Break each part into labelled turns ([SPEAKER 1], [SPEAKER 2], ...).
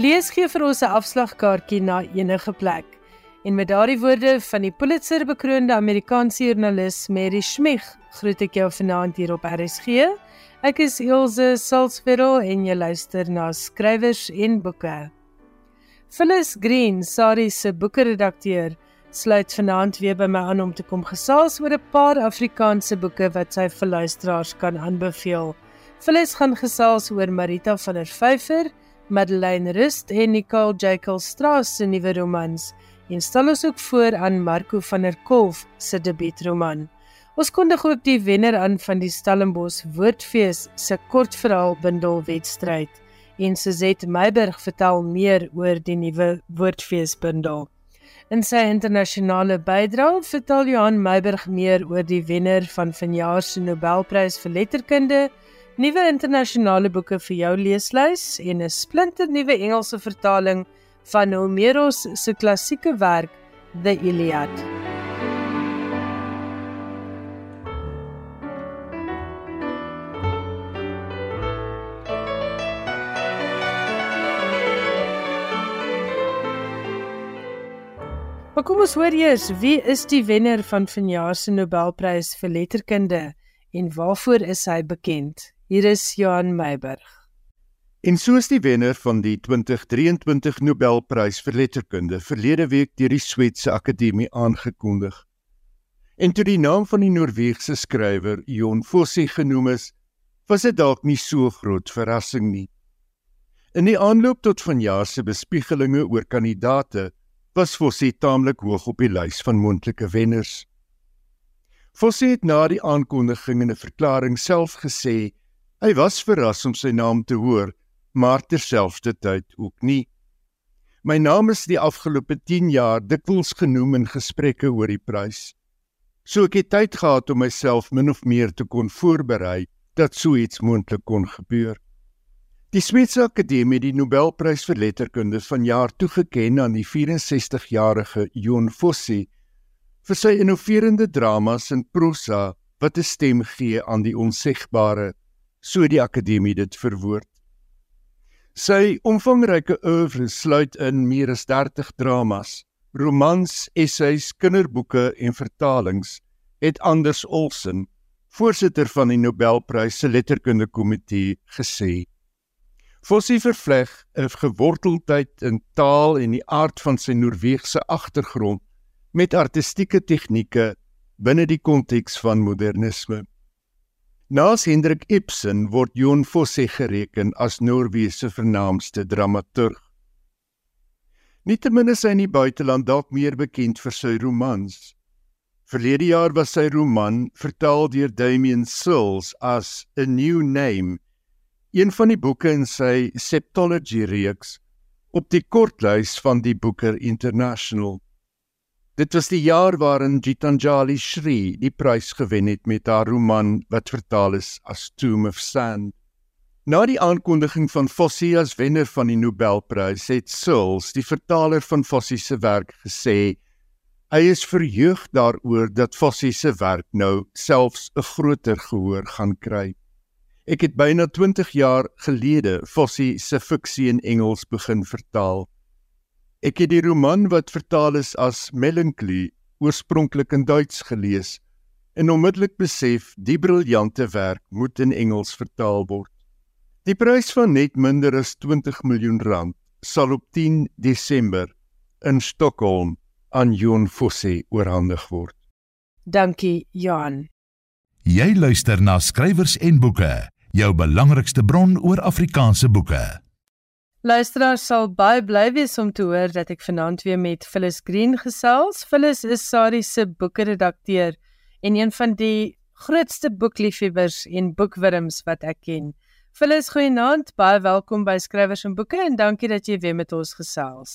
[SPEAKER 1] Lees gee vir ons 'n afslagkaartjie na enige plek. En met daardie woorde van die Pulitzer bekroonde Amerikaanse joernalis Mary Schmich, groet ek jou vanaand hier op RSG. Ek is Elsje Salzwetel en jy luister na Skrywers en Boeke. Phyllis Green, Sari se boekredakteur, sluit vanaand weer by my aan om te kom gesels oor 'n paar Afrikaanse boeke wat sy vir luisteraars kan aanbeveel. Phyllis gaan gesels oor Marita van der Vyver Madeleine Rust en Nicole Jekyll Strauss se nuwe romans en stel ons ook voor aan Marco van der Kolf se debuutroman. Ons kondig ook die wenner aan van die Stellenbosch Woordfees se kortverhaalbundel wedstryd en Suzette Meiberg vertel meer oor die nuwe Woordfeesbundel. In sy internasionale bydrae vertel Johan Meiberg meer oor die wenner van vanjaar se Nobelprys vir letterkunde nuwe internasionale boeke vir jou leeslys en 'n splinter nuwe Engelse vertaling van Homeros se klassieke werk The Iliad. Maar kom ons hoor eers, wie is die wenner van vanjaar se Nobelprys vir letterkunde en waarvoor is hy bekend? Hier is Johan Meiberg.
[SPEAKER 2] En soos die wenner van die 2023 Nobelprys vir letterkunde verlede week deur die Swetse Akademie aangekondig. En toe die naam van die Noorse skrywer Jon Fosse genoem is, was dit dalk nie so groot verrassing nie. In die aanloop tot vanjaar se bespiegelinge oor kandidaate was Fosse taamlik hoog op die lys van moontlike wenners. Fosse het na die aankondiging in 'n verklaring self gesê Hy was verras om sy naam te hoor, maar terselfdertyd ook nie. My naam is die afgelope 10 jaar dikwels genoem in gesprekke oor die prys. So ek het tyd gehad om myself min of meer te kon voorberei dat so iets moontlik kon gebeur. Die Swetse Akademie het die Nobelprys vir letterkunde vanjaar toegeken aan die 64-jarige Jon Fosse vir sy innoverende dramas en prosa wat 'n stem gee aan die onsigbare so die akademie dit verwoord. Sy omvangryke oeuvre sluit in meer as 30 dramas, romans, essays, kinderboeke en vertalings, het Anders Olsen, voorsitter van die Nobelprys se letterkunde komitee, gesê. Fossie vervleg 'n geworteldheid in taal en die aard van sy Noorse agtergrond met artistieke tegnieke binne die konteks van modernisme. Naas Hendrik Ibsen word Jon Fosse gereken as Noorwe se vernaamste dramaturg. Nietemin is hy in die buiteland dalk meer bekend vir sy romans. Verlede jaar was sy roman, vertaal deur Damien Sills as A New Name, een van die boeke in sy Septology reeks op die kortlys van die Booker International. Dit was die jaar waarin Gitanjali Shri die prys gewen het met haar roman wat vertaal is as Tomb of Sand. Na die aankondiging van Fosse as wenner van die Nobelprys, het Souls, die vertaler van Fosse se werk, gesê hy is verheug daaroor dat Fosse se werk nou selfs 'n groter gehoor gaan kry. Ek het byna 20 jaar gelede Fosse se fiksie in Engels begin vertaal. Ek het die roman wat vertaal is as Melancholy oorspronklik in Duits gelees en onmiddellik besef die briljante werk moet in Engels vertaal word. Die prys van net minder as 20 miljoen rand sal op 10 Desember in Stockholm aan Jon Fosse oorhandig word.
[SPEAKER 1] Dankie Jan.
[SPEAKER 3] Jy luister na skrywers en boeke, jou belangrikste bron oor Afrikaanse boeke.
[SPEAKER 1] Luisteraars sal baie bly wees om te hoor dat ek vanaand weer met Phyllis Green gesels. Phyllis is Sari se boekredakteur en een van die grootste boekliefhebbers en boekwurms wat ek ken. Phyllis, goeienaand, baie welkom by Skrywers en Boeke en dankie dat jy weer met ons gesels.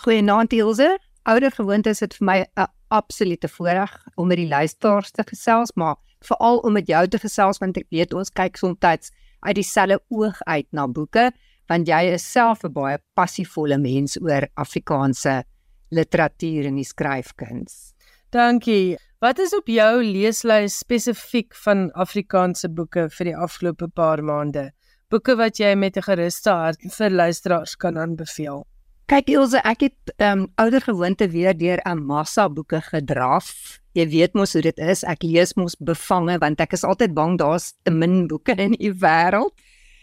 [SPEAKER 4] Goeienaand Ilse. Ouer gewoonte is dit vir my 'n absolute voorreg om met die luisteraars te gesels, maar veral om met jou te gesels want ek weet ons kyk soms uit dieselfde oog uit na boeke want jy is self 'n baie passievolle mens oor Afrikaanse literatuur en die skryfkuns.
[SPEAKER 1] Dankie. Wat is op jou leeslys spesifiek van Afrikaanse boeke vir die afgelope paar maande? boeke wat jy met 'n geruste hart vir luisteraars kan aanbeveel?
[SPEAKER 4] Kyk Ilse, ek het ehm um, ouer gewoonte weer deur 'n massa boeke gedraf. Jy weet mos hoe dit is. Ek lees mos bevange want ek is altyd bang daar's te min boeke in die wêreld.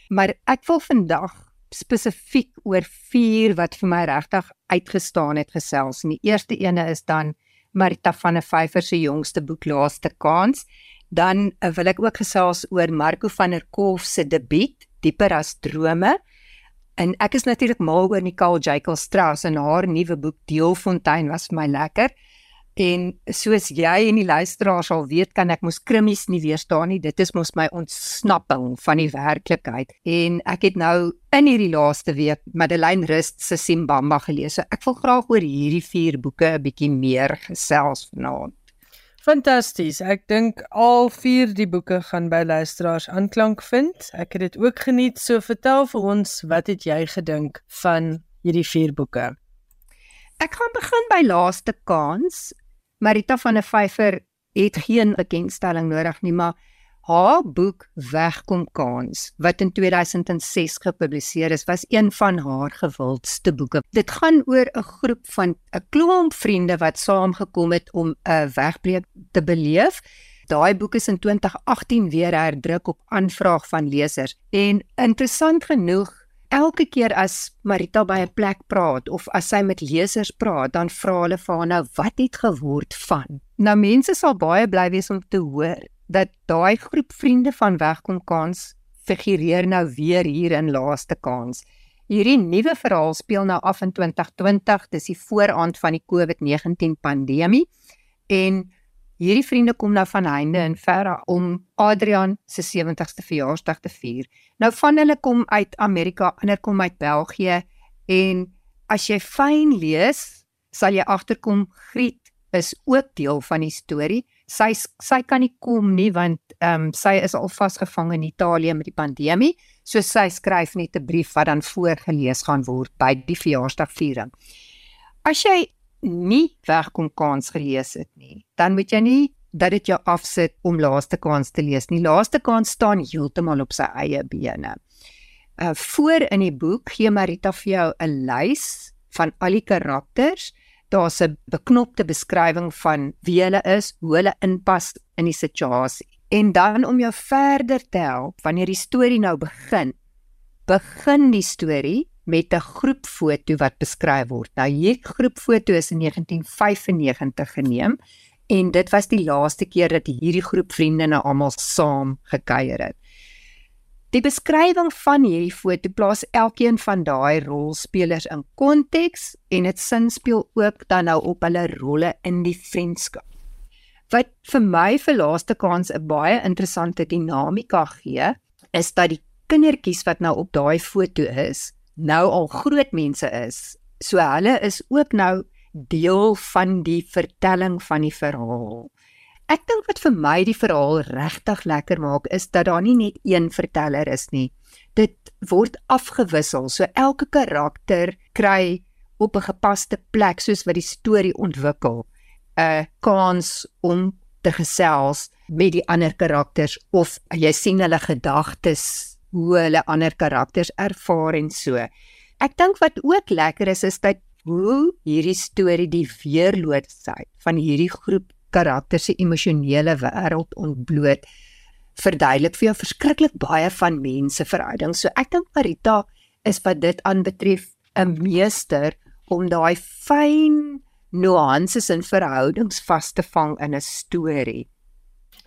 [SPEAKER 4] Maar ek wil vandag spesifiek oor vier wat vir my regtig uitgestaan het gesels. En die eerste ene is dan Marita van der Vyver se jongste boek Laaste Kans. Dan uh, wil ek ook gesels oor Marco van der Kolf se debuut Dieper as drome. En ek is natuurlik mal oor Nicole Jekyll Strauss en haar nuwe boek Deelfontein was vir my lekker. En soos jy en die luisteraars al weet, kan ek mos krimmies nie weerstaan nie. Dit is mos my ontsnapping van die werklikheid. En ek het nou in hierdie laaste week Madeleine Rust se Simbamba gelees. So ek wil graag oor hierdie vier boeke 'n bietjie meer gesels vanaand.
[SPEAKER 1] Fantasties. Ek dink al vier die boeke gaan by luisteraars aanklank vind. Ek het dit ook geniet. So vertel vir ons, wat het jy gedink van hierdie vier boeke?
[SPEAKER 4] Ek gaan begin by Laaste Kans. Marita van der Vyver het geen bekendstelling nodig nie, maar haar boek Wegkom Kans wat in 2006 gepubliseer is, was een van haar gewildste boeke. Dit gaan oor 'n groep van 'n klomp vriende wat saamgekom het om 'n wegbreek te beleef. Daai boek is in 2018 weer herdruk op aanvraag van lesers en interessant genoeg Elke keer as Marita by 'n plek praat of as sy met lesers praat, dan vra hulle vir haar nou wat het geword van. Nou mense sal baie bly wees om te hoor dat daai groep vriende van Wegkom Kans figureer nou weer hier in Laaste Kans. Hierdie nuwe verhaal speel nou af in 2020, dis die vooraand van die COVID-19 pandemie en hierdie vriende kom nou van heinde en verre om Adrian se 70ste verjaarsdag te vier. Nou van hulle kom uit Amerika, ander kom uit België en as jy fyn lees, sal jy agterkom Griet is ook deel van die storie sy sy kan nie kom nie want ehm um, sy is al vasgevang in Italië met die pandemie. So sy skryf net 'n brief wat dan voorgeles gaan word by die verjaarsdagviering. As jy nie wegkom kans gelees het nie, dan moet jy nie dat dit jou afsit om laaste kans te lees nie. Laaste kans staan heeltemal op sy eie bene. Uh voor in die boek gee Marita vir jou 'n lys van al die karakters daar's 'n beknopte beskrywing van wie hulle is, hoe hulle inpas in die situasie. En dan om jou verder te help wanneer die storie nou begin, begin die storie met 'n groepfoto wat beskryf word. Nou hierdie groepfoto is in 1995 geneem en dit was die laaste keer dat hierdie groep vriende nou almal saam gekuier het. Die beskrywing van hierdie foto plaas elkeen van daai rolspelers in konteks en dit sin speel ook dan nou op hulle rolle in die vriendskap. Wat vir my vir laaste kans 'n baie interessante dinamika gee, is dat die kindertjies wat nou op daai foto is, nou al groot mense is. So hulle is ook nou deel van die vertelling van die verhaal. Ek dink wat vir my die verhaal regtig lekker maak is dat daar nie net een verteller is nie. Dit word afgewissel. So elke karakter kry op 'n gepaste plek soos wat die storie ontwikkel 'n kans om te gesels met die ander karakters of jy sien hulle gedagtes, hoe hulle ander karakters ervaar en so. Ek dink wat ook lekker is is dat hoe hierdie storie die weerloodsheid van hierdie groep karakter se emosionele wêreld ontbloot verduidelik vir jou verskriklik baie van mense verhoudings. So ek dink Marita is wat dit aanbetref 'n meester om daai fyn nuances in verhoudings vas te vang in 'n storie.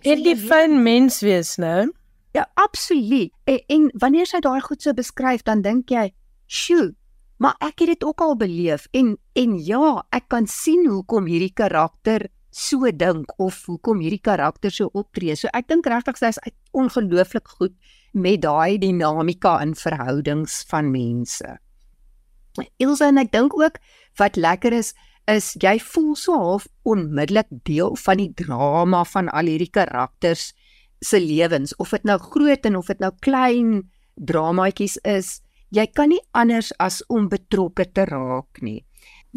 [SPEAKER 1] En die fyn mens wees, né?
[SPEAKER 4] Ja, absoluut. En, en wanneer sy daai goed so beskryf, dan dink jy, "Sjoe, maar ek het dit ook al beleef." En en ja, ek kan sien hoekom hierdie karakter so dink of hoekom hierdie karakter so optree. So ek dink regtig sy is ongelooflik goed met daai dinamika in verhoudings van mense. Ilse en ek dink ook wat lekker is is jy voel so half onmiddellik deel van die drama van al hierdie karakters se lewens of dit nou groot en of dit nou klein dramaatjies is jy kan nie anders as om betrokke te raak nie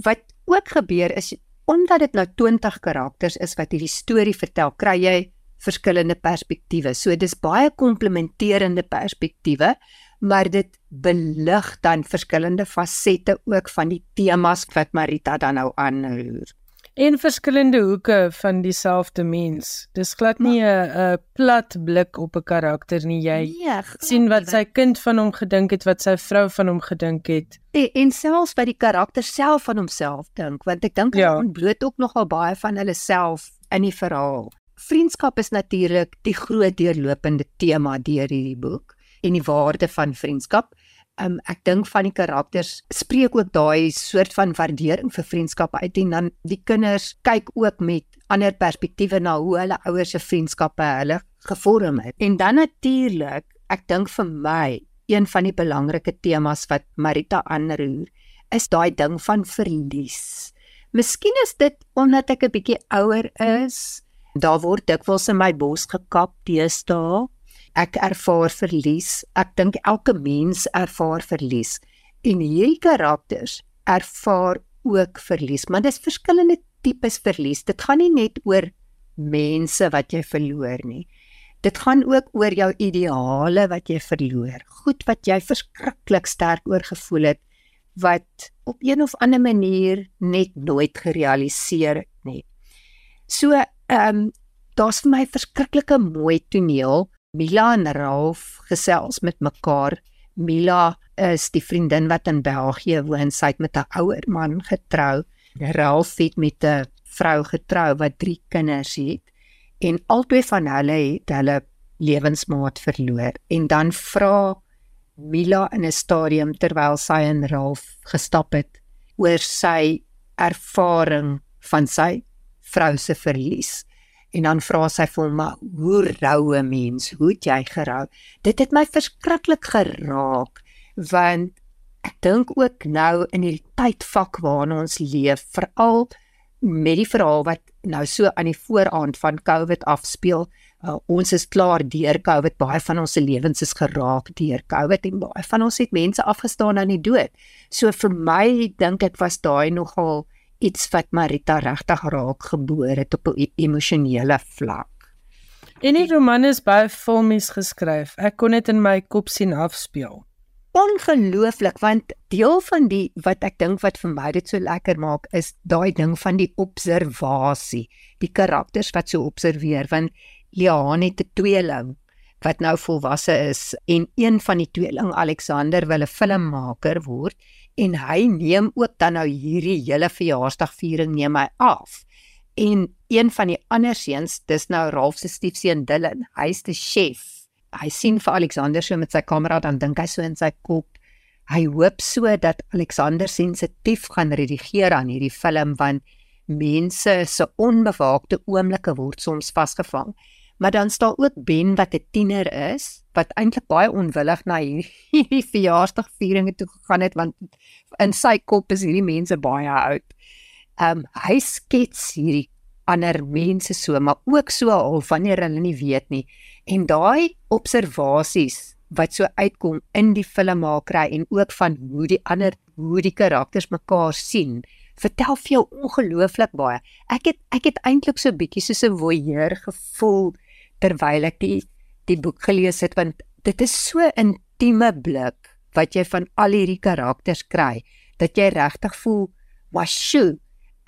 [SPEAKER 4] wat ook gebeur is omdat dit nou 20 karakters is wat hierdie storie vertel, kry jy verskillende perspektiewe. So dis baie komplementerende perspektiewe maar dit belig dan verskillende fasette ook van die temas wat Marita dan nou aanroer
[SPEAKER 1] en verskillende hoeke van dieselfde mens. Dis glad nie 'n plat blik op 'n karakter nie. Jy
[SPEAKER 4] nee,
[SPEAKER 1] sien wat sy kind van hom gedink het, wat sy vrou van hom gedink het.
[SPEAKER 4] En, en selfs by die karakter self van homself dink, want ek dink
[SPEAKER 1] Ja.
[SPEAKER 4] hy ontbloot ook nogal baie van hulle self in die verhaal. Vriendskap is natuurlik die groot deurlopende tema deur hierdie boek en die waarde van vriendskap. Um ek dink van die karakters spreek ook daai soort van waardering vir vriendskappe uit en dan die kinders kyk ook met ander perspektiewe na hoe hulle ouers se vriendskappe hulle gevorm het. En dan natuurlik, ek dink vir my een van die belangrike temas wat Marita aanroer is daai ding van verlies. Miskien is dit omdat ek 'n bietjie ouer is. Daar word dikwels in my bos gekap teestaal. Ek ervaar verlies. Ek dink elke mens ervaar verlies. En hierdie karakters ervaar ook verlies, maar dis verskillende tipes verlies. Dit gaan nie net oor mense wat jy verloor nie. Dit gaan ook oor jou ideale wat jy verloor. Goed wat jy verskriklik sterk oor gevoel het wat op een of ander manier net nooit gerealiseer het nie. So, ehm um, daar's vir my verskriklike mooi toneel. Mila en Ralph gesels met mekaar. Mila is die vriendin wat in België woon. Sy het met 'n ouer man getrou. Ralph het met 'n vrou getrou wat 3 kinders het en albei van hulle het hulle lewensmaat verloor en dan vra Mila in 'n stadium terwyl sy en Ralph gestap het oor sy ervaring van sy vrou se verlies en dan vra sy vir hom maar hoe rou 'n mens hoe het jy gerou dit het my verskriklik geraak want ek dink ook nou in hierdie tydvak waarin ons leef veral met die verhaal wat nou so aan die vooraand van COVID afspeel. Uh, ons is klaar deur COVID. Baie van ons se lewens is geraak deur COVID en baie van ons het mense afgestaan aan die dood. So vir my dink ek was daai nogal iets wat Marita regtig raak geboor het op 'n e- emosionele vlak.
[SPEAKER 1] En die roman is baie filmies geskryf. Ek kon dit in my kop sien afspeel.
[SPEAKER 4] Ongelooflik want deel van die wat ek dink wat vir my dit so lekker maak is daai ding van die observasie, die karakters wat so observeer want Liane het 'n tweeling wat nou volwasse is en een van die tweeling Alexander wil 'n filmmaker word en hy neem ook dan nou hierdie hele verjaarsdagviering neem hy af. En een van die ander seuns, dis nou Ralph se stiefseun Dylan, hy's die chef. Hy sien vir Alexander so met sy kamera dan dink hy so in sy kop. Hy hoop so dat Alexander sensitief gaan redigeer aan hierdie film want mense se onbewaakte oomblikke word soms vasgevang maar dan staan ook Ben wat 'n tiener is wat eintlik baie onwillig na hierdie verjaarsdagvieringe toe gegaan het want in sy kop is hierdie mense baie oud. Ehm um, hy skets hierdie ander mense so maar ook so al wanneer hulle nie weet nie en daai observasies wat so uitkom in die filmmakry en ook van hoe die ander hoe die karakters mekaar sien vertel vir jou ongelooflik baie ek het ek het eintlik so bietjie soos 'n voyeur gevoel terwyl ek die die boek gelees het want dit is so intieme blik wat jy van al hierdie karakters kry dat jy regtig voel maar sjoe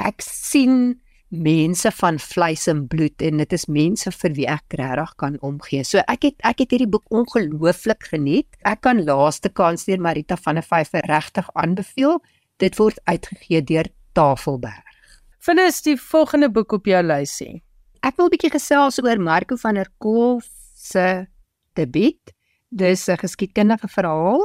[SPEAKER 4] ek sien mense van vleis en bloed en dit is mense vir wie ek regtig kan omgee. So ek het ek het hierdie boek ongelooflik geniet. Ek kan Laaste Kans deur Marita van der Vyver regtig aanbeveel. Dit word uitgegee deur Tafelberg.
[SPEAKER 1] Finis die volgende boek op jou lysie.
[SPEAKER 4] Ek wil 'n bietjie gesels oor Marco van der Kolf se debuut. Dis 'n geskiedkundige verhaal.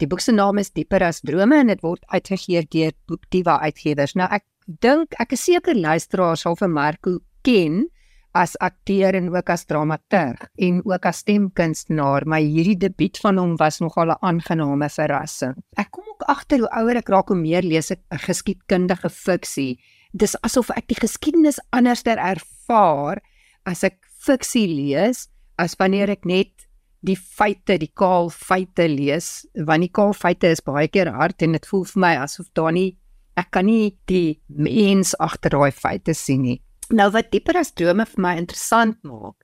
[SPEAKER 4] Die boek se naam is Dieper as drome en dit word uitgegee deur Boekdiva Uitgewers. Nou ek dink ek is seker luisteraars sal vir Marco ken as akteur en ook as dramaturg en ook as stemkunstenaar, maar hierdie debuut van hom was nogal 'n aangename verrassing. Ek kom ook agter hoe ouer ek raak hoe meer lees ek 'n geskiedkundige fiksie. Dis asof ek die geskiedenis anderster ervaar as ek fiksie lees as wanneer ek net die feite, die kaal feite lees, want die kaal feite is baie keer hard en dit voel vir my asof daar nie ek kan nie die mens agter daai feite sien nie. Nou wat dieper as drome vir my interessant maak,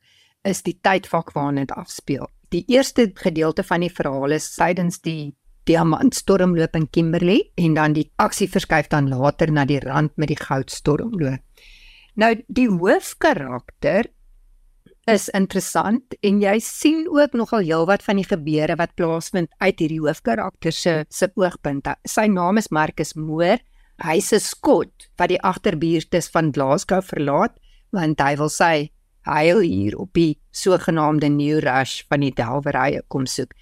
[SPEAKER 4] is die tydvak waarin dit afspeel. die eerste gedeelte van die verhaal is tydens die diamantstormloop in Kimberley en dan die aksie verskuif dan later na die rand met die goudstormloop. Nou die hoofkarakter is interessant en jy sien ook nogal heelwat van die gebeure wat plaasvind uit hierdie hoofkarakter se se oogpunt. Sy naam is Marcus Moore. Hy's 'n skot wat die agterbuurtes van Glasgow verlaat want hy wil sy heil hier op die sogenaamde New Rush van die delwerye kom soek.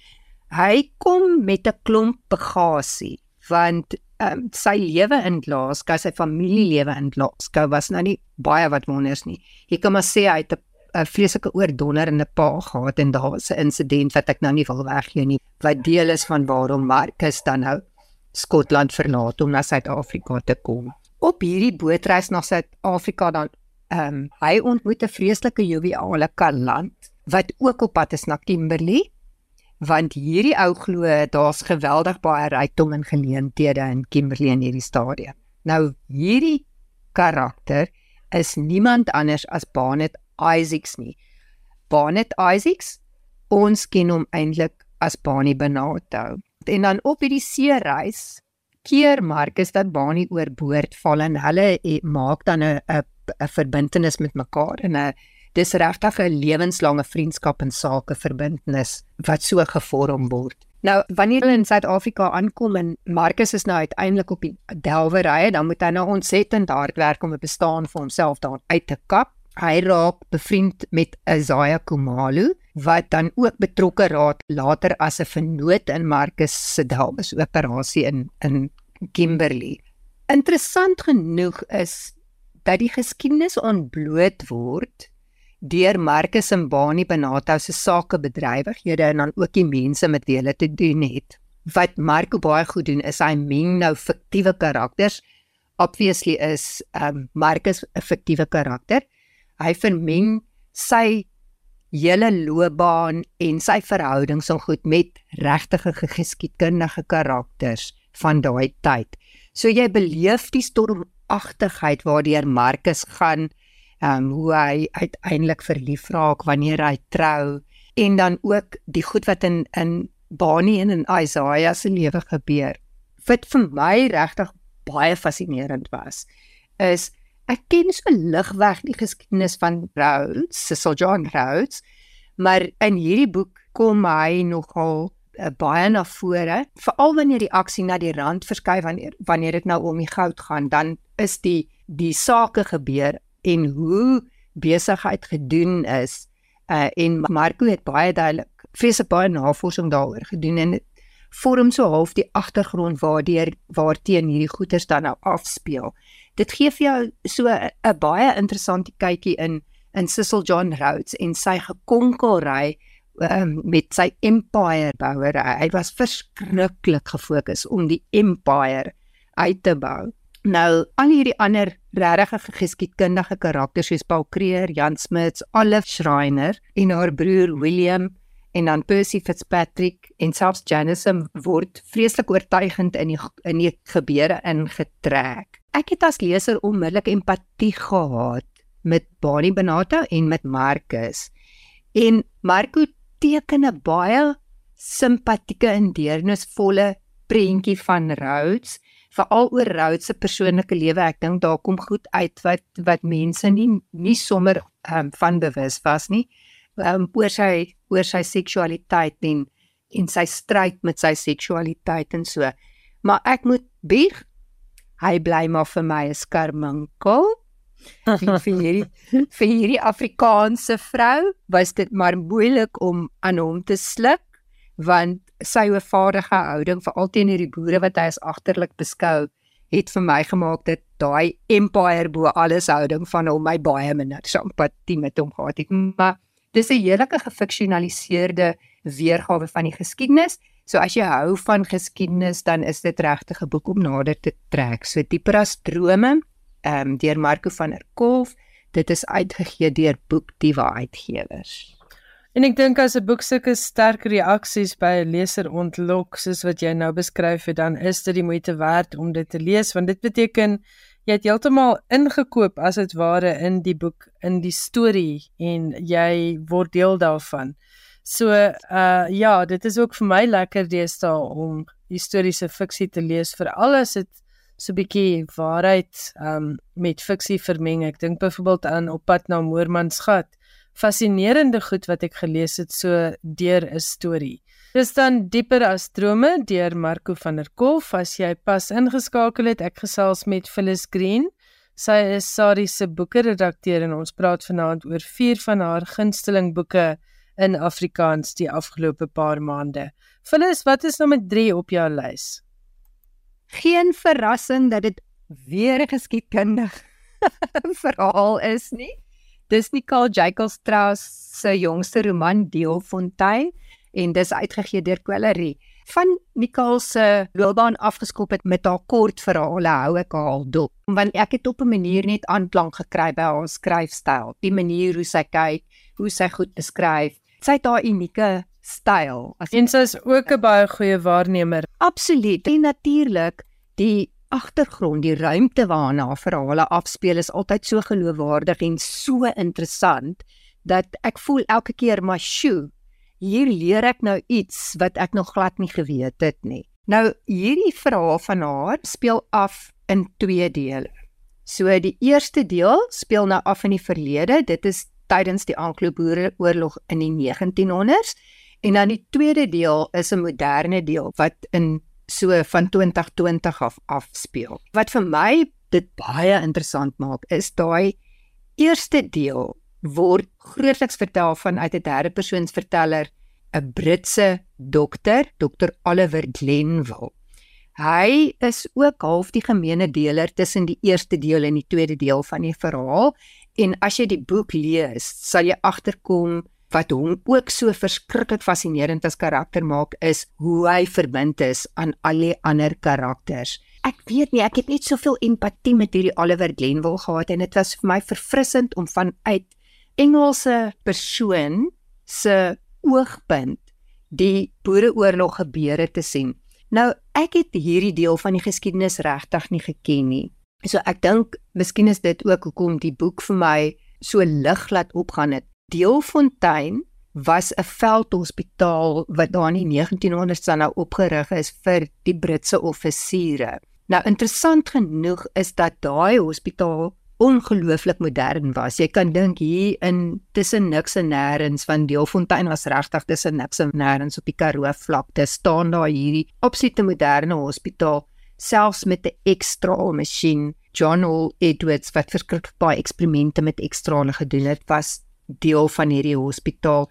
[SPEAKER 4] Hy kom met 'n klomp bagasie want um, sy lewe in Glasgow, sy familielewe in Glasgow was nou nie baie wat wonders nie. Jy kan maar sê hy het 'n vreeslike oordonderende pa gehad en daar was 'n insident wat ek nou nie wil weggee nie wat deel is van waarom Marcus dan nou Skotland verlaat om na Suid-Afrika te kom. Op hierdie bootreis na Suid-Afrika dan ehm um, hy ontmoet 'n vreeslike joviale kaland wat ook op pad is na Kimberley want hierdie ou glo daar's geweldig baie rykdom en geleenthede in Kimberley in hierdie stadium. Nou hierdie karakter is niemand anders as Barnett Isaacs nie. Barnett Isaacs ons ken hom eintlik as Barney Benato. En dan op hierdie seereis keer Marcus dat Barney oorboord val en hulle maak dan 'n 'n verbintenis met mekaar en 'n dis regtig 'n lewenslange vriendskap en sake verbintenis wat so gevorm word. Nou wanneer hulle in Suid-Afrika aankom en Marcus is nou uiteindelik op die delwerye, dan moet hy nou ontsettend hard werk om 'n bestaan vir homself daar uit te kap. Hy raak bevriend met Isaiah Kumalu wat dan ook betrokke raak later as 'n vennoot in Marcus se delwes operasie in in Kimberley. Interessant genoeg is dat die geskiedenis ontbloot word deur Marcus en Bani Benato se sakebedrywighede en dan ook die mense met wie hulle te doen het. Wat Marco baie goed doen is hy meng nou fiktiewe karakters. Obviously is um Marcus 'n fiktiewe karakter. Hy vermeng sy hele loopbaan en sy verhoudings so goed met regtige geskiedkundige karakters van daai tyd. So jy beleef die stormagtigheid waardeur Marcus gaan ehm um, hoe hy uiteindelik verlief raak wanneer hy trou en dan ook die goed wat in in Bani en in Isaiah se lewe gebeur. Wat vir my regtig baie fascinerend was is ek ken so ligweg die geskiedenis van Rhodes, Cecil John Rhodes, maar in hierdie boek kom hy nogal uh, baie na vore, veral wanneer die aksie na die rand verskuif wanneer wanneer dit nou om die goud gaan, dan is die die sake gebeur en hoe besigheid gedoen is. Uh en Marco het baie duidelik vreeslik baie navorsing daaroor gedoen en vorm so half die agtergrond waardeur waarteen hierdie goeters dan nou afspeel. Dit gee vir jou so 'n baie interessante kykie in in Cecil John Rhodes en sy gekonkelry um, met sy empire bouery. Hy was verskriklik gefokus om die empire uit te bou. Nou al hierdie ander regtig geskiedkundige karakters soos Paul Creer, Jan Smuts, Olive Schreiner en haar broer William en dan Percy Fitzpatrick en selfs Janison word vreeslik oortuigend in die in die gebeure ingetrek. Ek het as leser onmiddellik empatie gehad met Barney Benato en met Marcus. En Marco teken 'n baie simpatieke en deernisvolle prentjie van Rhodes veral oor Rhodes se persoonlike lewe. Ek dink daar kom goed uit wat wat mense nie nie sommer um, van bewus was nie. Um, oor sy oor sy seksualiteit en en sy stryd met sy seksualiteit en so. Maar ek moet bieg hy bly maar vir my 'n skarminkel. vir hierdie vir hierdie Afrikaanse vrou was dit maar moeilik om aan hom te sluk want sy oorvaardige houding vir altyd hierdie boere wat hy as agterlik beskou het vir my gemaak dat daai empire bo alles houding van hom my baie minder simpatie met hom gehad het. Maar dis 'n heerlike gefiksionaliseerde weergawe van die geskiedenis. So as jy hou van geskiedenis dan is dit regtig 'n boek om nader te trek. So dieper as drome ehm um, deur Marco van der Kolf dit is uitgegee deur Boek Diva Uitgewers
[SPEAKER 1] En ek dink as 'n boek sulke sterk reaksies by 'n leser ontlok soos wat jy nou beskryf het, dan is dit die moeite werd om dit te lees want dit beteken jy het heeltemal ingekoop as dit ware in die boek, in die storie en jy word deel daarvan. So uh ja, dit is ook vir my lekker deesdae om historiese fiksie te lees vir alles dit so 'n bietjie waarheid um met fiksie vermeng. Ek dink byvoorbeeld aan Op pad na Moormansgat. Fascinerende goed wat ek gelees het so deur 'n storie. Dis dan dieper as drome deur Marco van der Kolf. As jy pas ingeskakel het, ek gesels met Phyllis Green. Sy is Sari se boeke redakteur en ons praat vanaand oor vier van haar gunsteling boeke in Afrikaans die afgelope paar maande. Phyllis, wat is nommer 3 op jou lys?
[SPEAKER 4] Geen verrassing dat dit weer 'n geskiedkundig verhaal is nie. Dis Nicole Jacob Strauss se jongste roman Deelfontein en dis uitgegee deur Quellery. Van Nicole se loopbaan afgeskop het met haar kort verhale hou ek haar dop. Want ek het op 'n manier net aanklank gekry by haar skryfstyl, die manier hoe sy kyk, hoe sy goed beskryf. Sy het haar unieke styl.
[SPEAKER 1] As en sy is ook 'n baie goeie waarnemer.
[SPEAKER 4] Absoluut. En natuurlik die agtergrond, die ruimte waarna verhale afspeel is altyd so geloofwaardig en so interessant dat ek voel elke keer maar sjoe, hier leer ek nou iets wat ek nog glad nie geweet het nie. Nou hierdie verhaal van haar speel af in twee dele. So die eerste deel speel nou af in die verlede. Dit is tydens die Anglo-Boereoorlog in die 1900s En dan die tweede deel is 'n moderne deel wat in so van 2020 af afspeel. Wat vir my dit baie interessant maak is daai eerste deel word grootliks vertel vanuit 'n derde persoons verteller, 'n Britse dokter, Dr Oliver Glenville. Hy is ook half die gemeene deler tussen die eerste deel en die tweede deel van die verhaal en as jy die boek lees, sal jy agterkom wat hom ook so verskriklik fascinerend as karakter maak is hoe hy verbind is aan al die ander karakters. Ek weet nie, ek het net soveel empatie met hierdie Oliver Glenville gehad en dit was vir my verfrissend om vanuit Engelse persoon se oogpunt die Boereoorlog gebeure te sien. Nou, ek het hierdie deel van die geskiedenis regtig nie geken nie. So ek dink miskien is dit ook hoekom die boek vir my so lig laat opgaan het. Deelfontein was 'n veldhospitaal wat daar in die 1900s dan nou opgerig is vir die Britse offisiere. Nou interessant genoeg is dat daai hospitaal ongelooflik modern was. Jy kan dink hier in tussen niks en nêrens van Deelfontein was regtig tussen niks en nêrens op die Karoo vlakte staan daar hierdie absolute moderne hospitaal selfs met 'n ekstra masjien John Hall Edwards wat verskriklik baie eksperimente met ekstrale gedoen het was deel van hierdie hospitaal.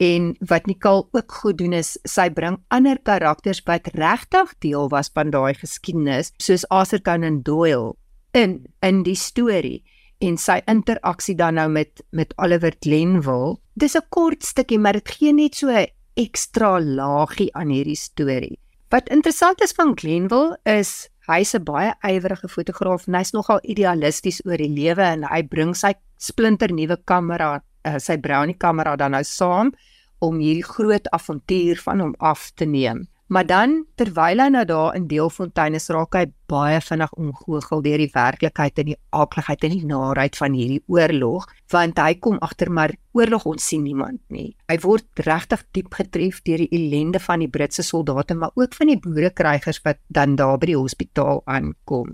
[SPEAKER 4] En wat Nicole ook goed doen is sy bring ander karakters wat regtig deel was van daai geskiedenis soos Arthur Conan Doyle in in die storie. En sy interaksie dan nou met met Oliver Glenville. Dis 'n kort stukkie maar dit gee net so 'n ekstra laagie aan hierdie storie. Wat interessant is van Glenville is hy's 'n baie ywerige fotograaf en hy's nogal idealisties oor die lewe en hy bring sy splinter nuwe kamera uh, sy brownie kamera dan nou saam om hierdie groot avontuur van hom af te neem. Maar dan terwyl hy nou daar in Deelfontein is, raak hy baie vinnig omgoochel deur die werklikheid en die aakligheid en die naarheid van hierdie oorlog, want hy kom agter maar oorlog ons sien niemand nie. Hy word regtig diep getref deur die ellende van die Britse soldate, maar ook van die boerekrygers wat dan daar by die hospitaal aankom.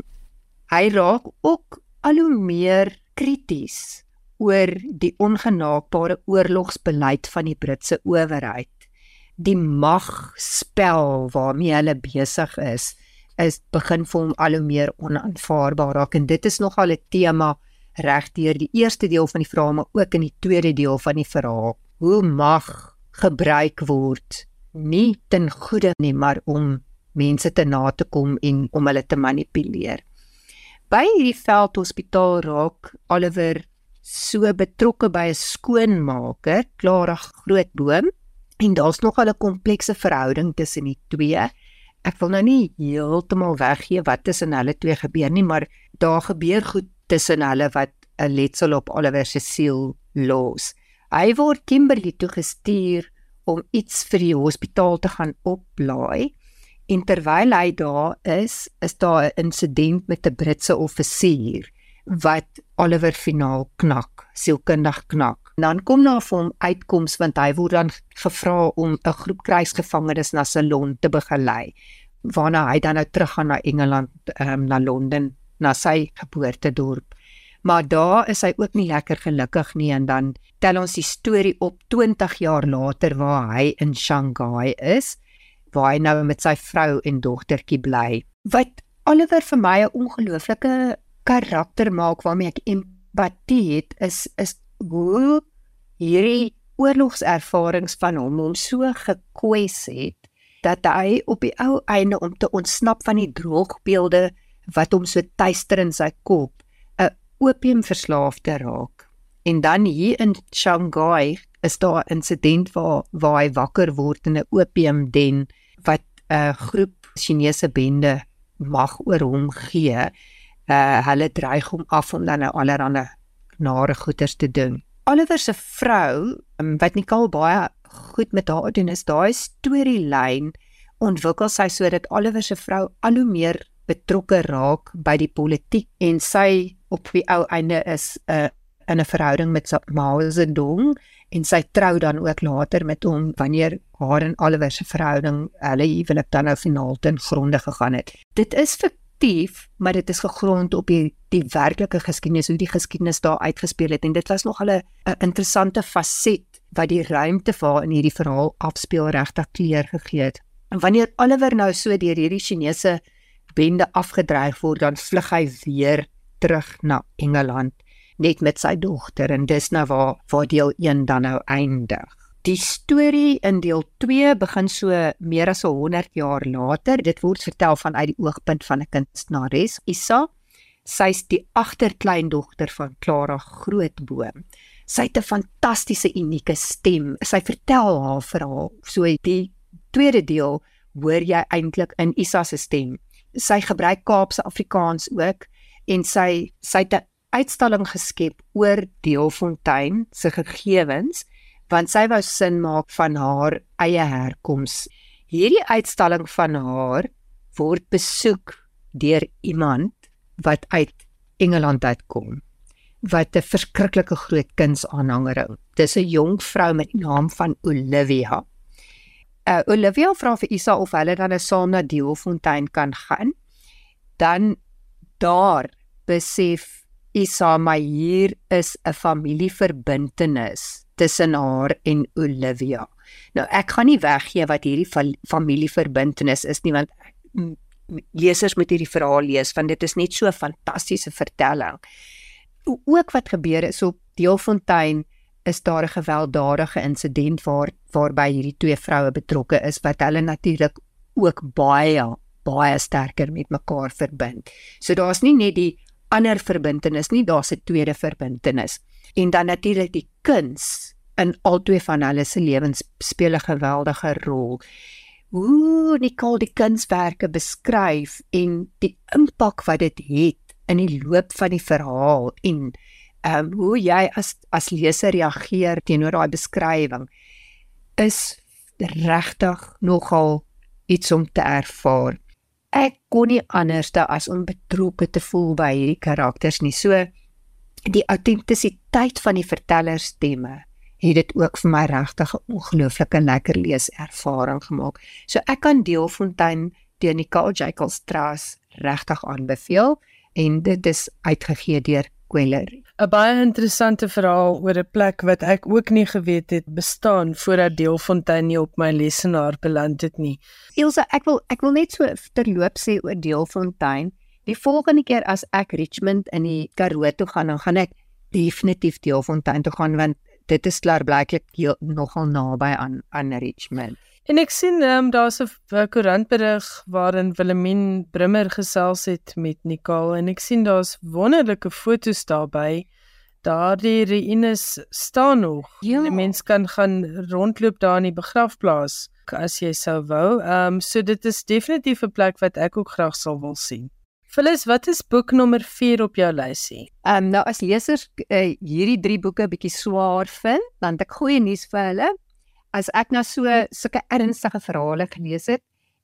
[SPEAKER 4] Hy raak ook al hoe meer krities oor die ongenaakbare oorlogsbeleid van die Britse owerheid. Die magspel waarmee hulle besig is, is begin vir hom al hoe meer onaanvaarbaar raak en dit is nogal 'n tema regdeur die eerste deel van die verhaal maar ook in die tweede deel van die verhaal. Hoe mag gebruik word nie ten goeie nie, maar om mense te na te kom en om hulle te manipuleer. By hierdie veldhospitaal raak Oliver so betrokke by 'n skoonmaker, Klara Grootboom, en daar's nog 'n komplekse verhouding tussen die twee. Ek wil nou nie heeltemal weggee wat tussen hulle twee gebeur nie, maar daar gebeur goed tussen hulle wat 'n letsel op Oliver se siel los. Hy word Kimberley toe gestuur om iets vir die hospitaal te gaan oplaai. En terwyl hy daar is, is daar 'n insident met 'n Britse offisier wat Oliver finaal knak, sielkundig knak. Dan kom daar vir hom uitkoms want hy word dan gevra om 'n groep krygsgevangenes na Ceylon te begelei waarna hy dan nou terug gaan na Engeland, um, na Londen, na sy geboortedorp. Maar daar is hy ook nie lekker gelukkig nie en dan tel ons die storie op 20 jaar later waar hy in Shanghai is, waar hy nou met sy vrou en dogtertjie bly. Wat Oliver vir my 'n ongelooflike karakter maak waarmee ek empatie het, is is hoe hierdie oorlogservarings van hom hom so gekwes het dat hy op die ou einde om te ontsnap van die droogbeelde wat hom so tuister in sy kop 'n opiumverslaafde raak. En dan hier in Shanghai is daar 'n insident waar waar hy wakker word in 'n opiumden wat 'n groep Chinese bende mag oor hom gee. Uh hulle dreig hom af om dan nou allerlei nare goeters te doen. Oliver se vrou, um, wat Nicole baie goed met haar doen is daai storielyn ontwikkel sy sodat Oliver se vrou al hoe meer betrokke raak by die politiek en sy op die ou einde is 'n uh, in 'n verhouding met Mao Zedong en sy trou dan ook later met hom wanneer haar en Oliver se verhouding hulle huwelik dan nou finaal ten gronde gegaan het. Dit is fiktief, maar dit is gegrond op die die werklike geskiedenis hoe die geskiedenis daar uitgespeel het en dit was nog 'n interessante faset wat die ruimte vir in hierdie verhaal afspeel regtig kleur gegee het. En wanneer Oliver nou so deur hierdie Chinese bende afgedreig word, dan vlug hy weer terug na Engeland net met sy dogter en dis nou waar waar deel 1 dan nou eindig. Die storie in deel 2 begin so meer as 100 jaar later. Dit word vertel vanuit die oogpunt van 'n kunstenares, Isa. Sy's die agterkleindogter van Clara Grootboom. Sy het 'n fantastiese unieke stem. Sy vertel haar verhaal. So die tweede deel hoor jy eintlik in Isa se stem. Sy gebruik Kaapse Afrikaans ook en sy sy het 'n uitstalling geskep oor Deelfontein se gegevens want sy wou sin maak van haar eie herkoms. Hierdie uitstalling van haar word besoek deur iemand wat uit Engeland uitkom wat 'n verskriklike groot kunsaanhanger is. Dis 'n jong vrou met die naam van Olivia. Uh Olivia vra vir Isa of hulle dan nou saam na Deelfontein kan gaan. Dan daar besef Isa my hier is 'n familieverbintenis tussen haar en Olivia. Nou ek gaan nie weggee wat hierdie familieverbintenis is nie want lesers moet hierdie verhaal lees want dit is net so 'n fantastiese vertelling ook wat gebeur is op Deelfontein is daar 'n gewelddadige insident waar waarby hierdie twee vroue betrokke is wat hulle natuurlik ook baie baie sterker met mekaar verbind. So daar's nie net die ander verbintenis nie, daar's 'n tweede verbintenis. En dan natuurlik die kuns in albei van hulle se lewens speel 'n geweldige rol. Hoe Nicole die kunswerke beskryf en die impak wat dit het in die loop van die verhaal en ehm um, hoe jy as as leser reageer teenoor daai beskrywing is regtig nogal iets om te ervaar. Ek kon nie anderste as om betrokke te voel by hierdie karakters nie. So die autentisiteit van die vertellerstemme het dit ook vir my regtig 'n ongelooflike lekker leeservaring gemaak. So ek kan Deelfontein deur Nicole Jacobs Strauss regtig aanbeveel en dit is uitgegee deur Queller.
[SPEAKER 1] 'n Baie interessante verhaal oor 'n plek wat ek ook nie geweet het bestaan voordat Deelfontein nie op my lesenaar beland het nie.
[SPEAKER 4] Elsa, ek wil ek wil net so terloop sê oor Deelfontein. Die volgende keer as ek Richmond in die Karoo toe gaan, dan gaan ek definitief Deelfontein toe gaan want dit is klaarblyklik nogal naby aan aan Richmond.
[SPEAKER 1] En ek sien um, daar's 'n koerantberig waarin Willemien Brimmer gesels het met Nicole en ek sien daar's wonderlike foto's daarbey. Daardie ruïnes staan nog. Ja. Die mens kan gaan rondloop daar in die begrafplaas as jy sou wou. Ehm um, so dit is definitief 'n plek wat ek ook graag sal wil sien. Phyllis, wat is boek nommer 4 op jou lysie?
[SPEAKER 4] Ehm um, nou as lesers uh, hierdie 3 boeke bietjie swaar vind, dan het ek goeie nuus vir hulle. As ek nou so sulke ernstige verhale gelees het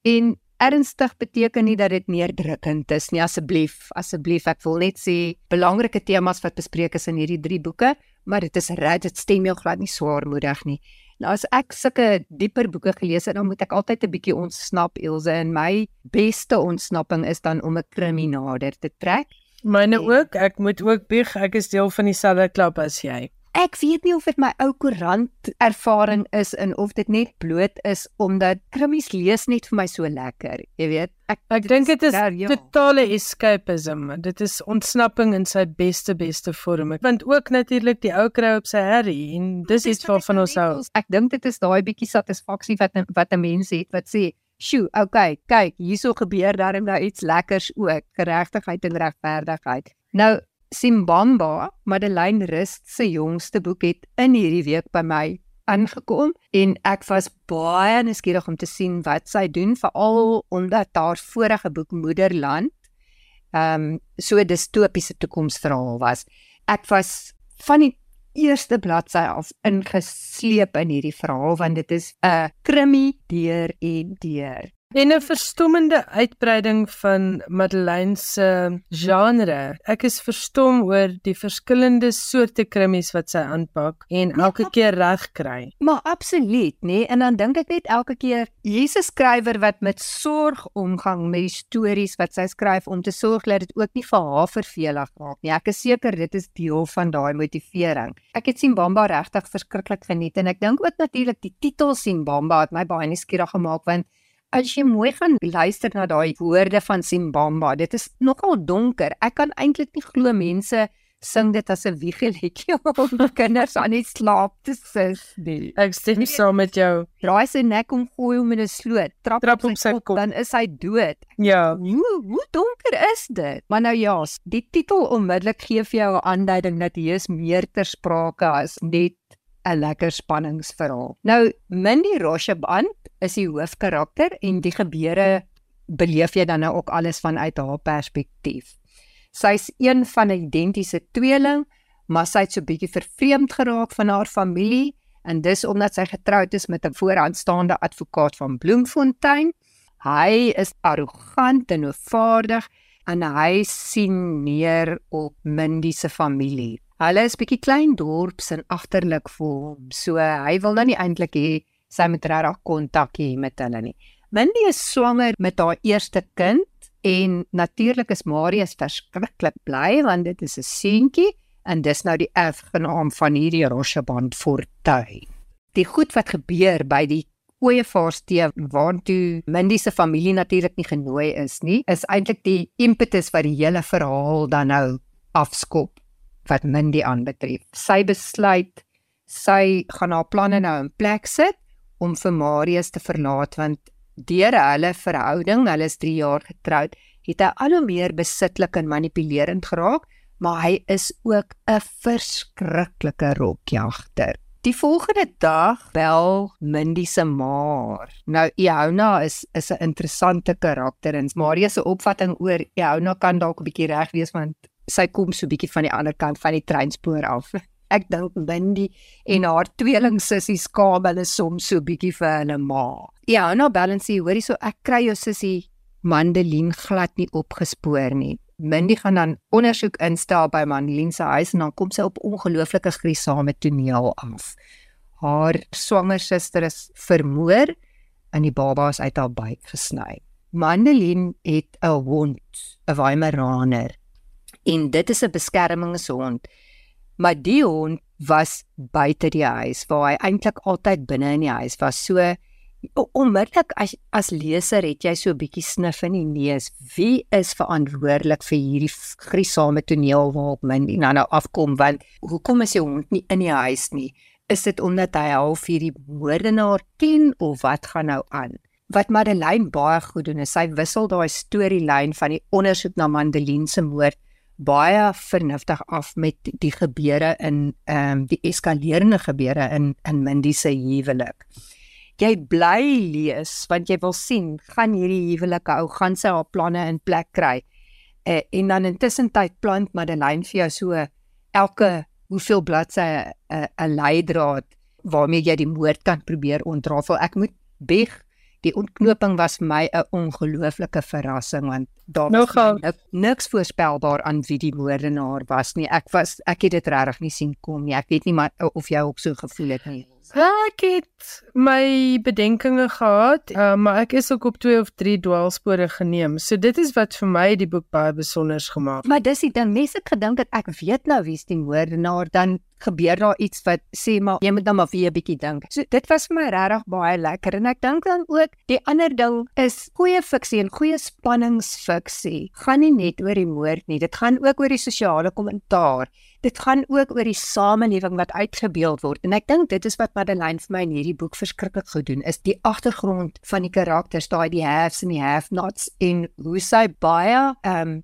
[SPEAKER 4] en ernstig beteken nie dat dit neerdrukkend is nie asseblief. Asseblief ek wil net sê belangrike temas wat bespreek is in hierdie drie boeke maar dit is reg dit stem jou glad nie swaarmoedig nie nou as ek sulke dieper boeke gelees het dan moet ek altyd 'n bietjie ontsnap Ilse en my beste ontsnapping is dan om 'n kriminaler te trek.
[SPEAKER 1] Myne ook, ek moet ook bieg, ek is deel van dieselfde klub as jy.
[SPEAKER 4] Ek weet nie of dit my ou koerant ervaring is en of dit net bloot is omdat krimmies lees net vir my so lekker. Jy weet,
[SPEAKER 1] ek ek dink dit is daar, ja. totale escapism. Dit is ontsnapping in sy beste beste vorm. Want ook natuurlik die ou kry op sy herrie en dis iets waarvan ons hou.
[SPEAKER 4] Ek dink dit is daai bietjie satisfaksie wat wat 'n mens het wat sê Sjoe, okay, kyk, hierso gebeur daar nou iets lekkers ook, geregtigheid en regverdigheid. Nou Simbamba, Madeleine Rust se jongste boek het in hierdie week by my aangekom en ek was baie nuuskierig om te sien wat sy doen veral omdat haar vorige boek Moederland ehm um, so distopiese toekomsverhaal was. Ek was van die eerste bladsy af ingesleep in hierdie verhaal want dit is 'n krimie deur en deur.
[SPEAKER 1] En 'n verstommende uitbreiding van Madeleine se genre. Ek is verstom oor die verskillende soorte krimies wat sy aanpak en elke keer reg kry.
[SPEAKER 4] Maar absoluut, nê? Nee? En dan dink ek net elke keer 'n skrywer wat met sorg omgang met die stories wat sy skryf om te sorg dat dit ook nie vir haar vervelig raak nie. Ek is seker dit is deel van daai motivering. Ek het sien Bamba regtig verskriklik geniet en ek dink ook natuurlik die titel sien Bamba het my baie nuuskierig gemaak want As jy mooi gaan luister na daai woorde van Simbamba, dit is nogal donker. Ek kan eintlik nie glo mense sing dit as 'n wiegeletjie om kinders aan die slaap te sis nie.
[SPEAKER 1] Ek stem saam met jou.
[SPEAKER 4] Draai sy nek om gooi hom in 'n sloot, trap, trap op sy kop, dan is hy dood.
[SPEAKER 1] Ja.
[SPEAKER 4] Hoe hoe donker is dit? Maar nou ja, die titel onmiddellik gee vir jou 'n aanduiding dat hier is meer ter sprake as net 'n lekker spanningsverhaal. Nou Mindy Roshaband is die hoofkarakter en die gebeure beleef jy dan nou ook alles vanuit haar perspektief. Sy's een van 'n identiese tweeling, maar sy het so bietjie vervreemd geraak van haar familie en dis omdat sy getroud is met 'n vooraanstaande advokaat van Bloemfontein. Hy is arrogant en oorvaardig en hy sien neer op Mindy se familie. Hulle is bietjie klein dorps en agterlik vir hom. So hy wil nou nie eintlik hê sy moet regtig kontak hê met hulle nie. Mindy is swanger met haar eerste kind en natuurlik is Marius verskriklik bly want dit is 'n seentjie en dis nou die erfgenaam van hierdie Roshaband fortuin. Die goed wat gebeur by die Ooievaarstee waartoe Mindy se familie natuurlik nie genooi is nie, is eintlik die impetus wat die hele verhaal dan nou afskop wat Mindy aanbetref. Sy besluit sy gaan haar planne nou in plek sit om vir Marius te verlaat want deur hulle verhouding, hulle is 3 jaar getroud, het hy al hoe meer besitlik en manipulerend geraak, maar hy is ook 'n verskriklike rokjagter. Die volgende dag bel Mindy se ma. Nou Iona is is 'n interessante karakter en Marius se opvatting oor Iona kan dalk 'n bietjie reg wees want sy kom so bietjie van die ander kant van die treinspoor af. Ek dink Mindy en haar tweeling sussie skaam hulle soms so bietjie vir hulle ma. Ja, nou balansie, hoorie so ek kry jou sussie Mandelien glad nie opgespoor nie. Mindy gaan dan ondersoek instel by Mandelien se huis en dan kom sy op ongelooflike gruisame toneel af. Haar swanger suster is vermoor en die baba is uit haar buik gesny. Mandelien het 'n hond, 'n Weimaraner en dit is 'n beskermingshond. Maar die hond was buite die huis waar hy eintlik altyd binne in die huis was. So onmiddellik as as leser het jy so 'n bietjie snif in die neus. Wie is verantwoordelik vir hierdie griesame toneel waarop min nou nou afkom want hoekom is die hond nie in die huis nie? Is dit omdat hy half hierdie moordenaar ken of wat gaan nou aan? Wat Madeleine baie goed doen is sy wissel daai storielyn van die ondersoek na Madeleine se moord baie vernuftig af met die gebeure in ehm um, die eskalerende gebeure in in Mindy se huwelik. Jy bly lees want jy wil sien gaan hierdie huwelike ou gaan sy haar planne in plek kry. Uh, en dan intussen tyd plant Madeleine vir jou so elke hoeveel bladsye eh, 'n uh, 'n leidraad waarmee jy die moord kan probeer ontrafel. Ek moet beg die ontknoping was vir my 'n ongelooflike verrassing want daar
[SPEAKER 1] Nou
[SPEAKER 4] was
[SPEAKER 1] gaan-
[SPEAKER 4] nik- niks voorspelbaar aan wie die moordenaar was nie. Ek was ek het dit regtig nie sien kom nie. Ek weet nie maar of jy ook so gevoel het nie.
[SPEAKER 1] Ek het my bedenkinge gehad, uh, maar ek is ook op 2 of 3 dwaalspore geneem. So dit is wat vir my die boek baie besonders gemaak.
[SPEAKER 4] Maar dis die ding, mense het gedink dat ek weet nou wie's die moordenaar, dan gebeur daar iets wat sê maar jy moet dan maar weer 'n bietjie dink. So dit was vir my regtig baie lekker en ek dink dan ook die ander ding is goeie fiksie en goeie spanningsfiksie gaan nie net oor die moord nie, dit gaan ook oor die sosiale kommentaar. Dit gaan ook oor die samelewing wat uitgebeeld word en ek dink dit is wat Madeleine vir my in hierdie boek verskriklik goed doen is die agtergrond van die karakters, daai die haves en die have-nots en hoe sy baie ehm um,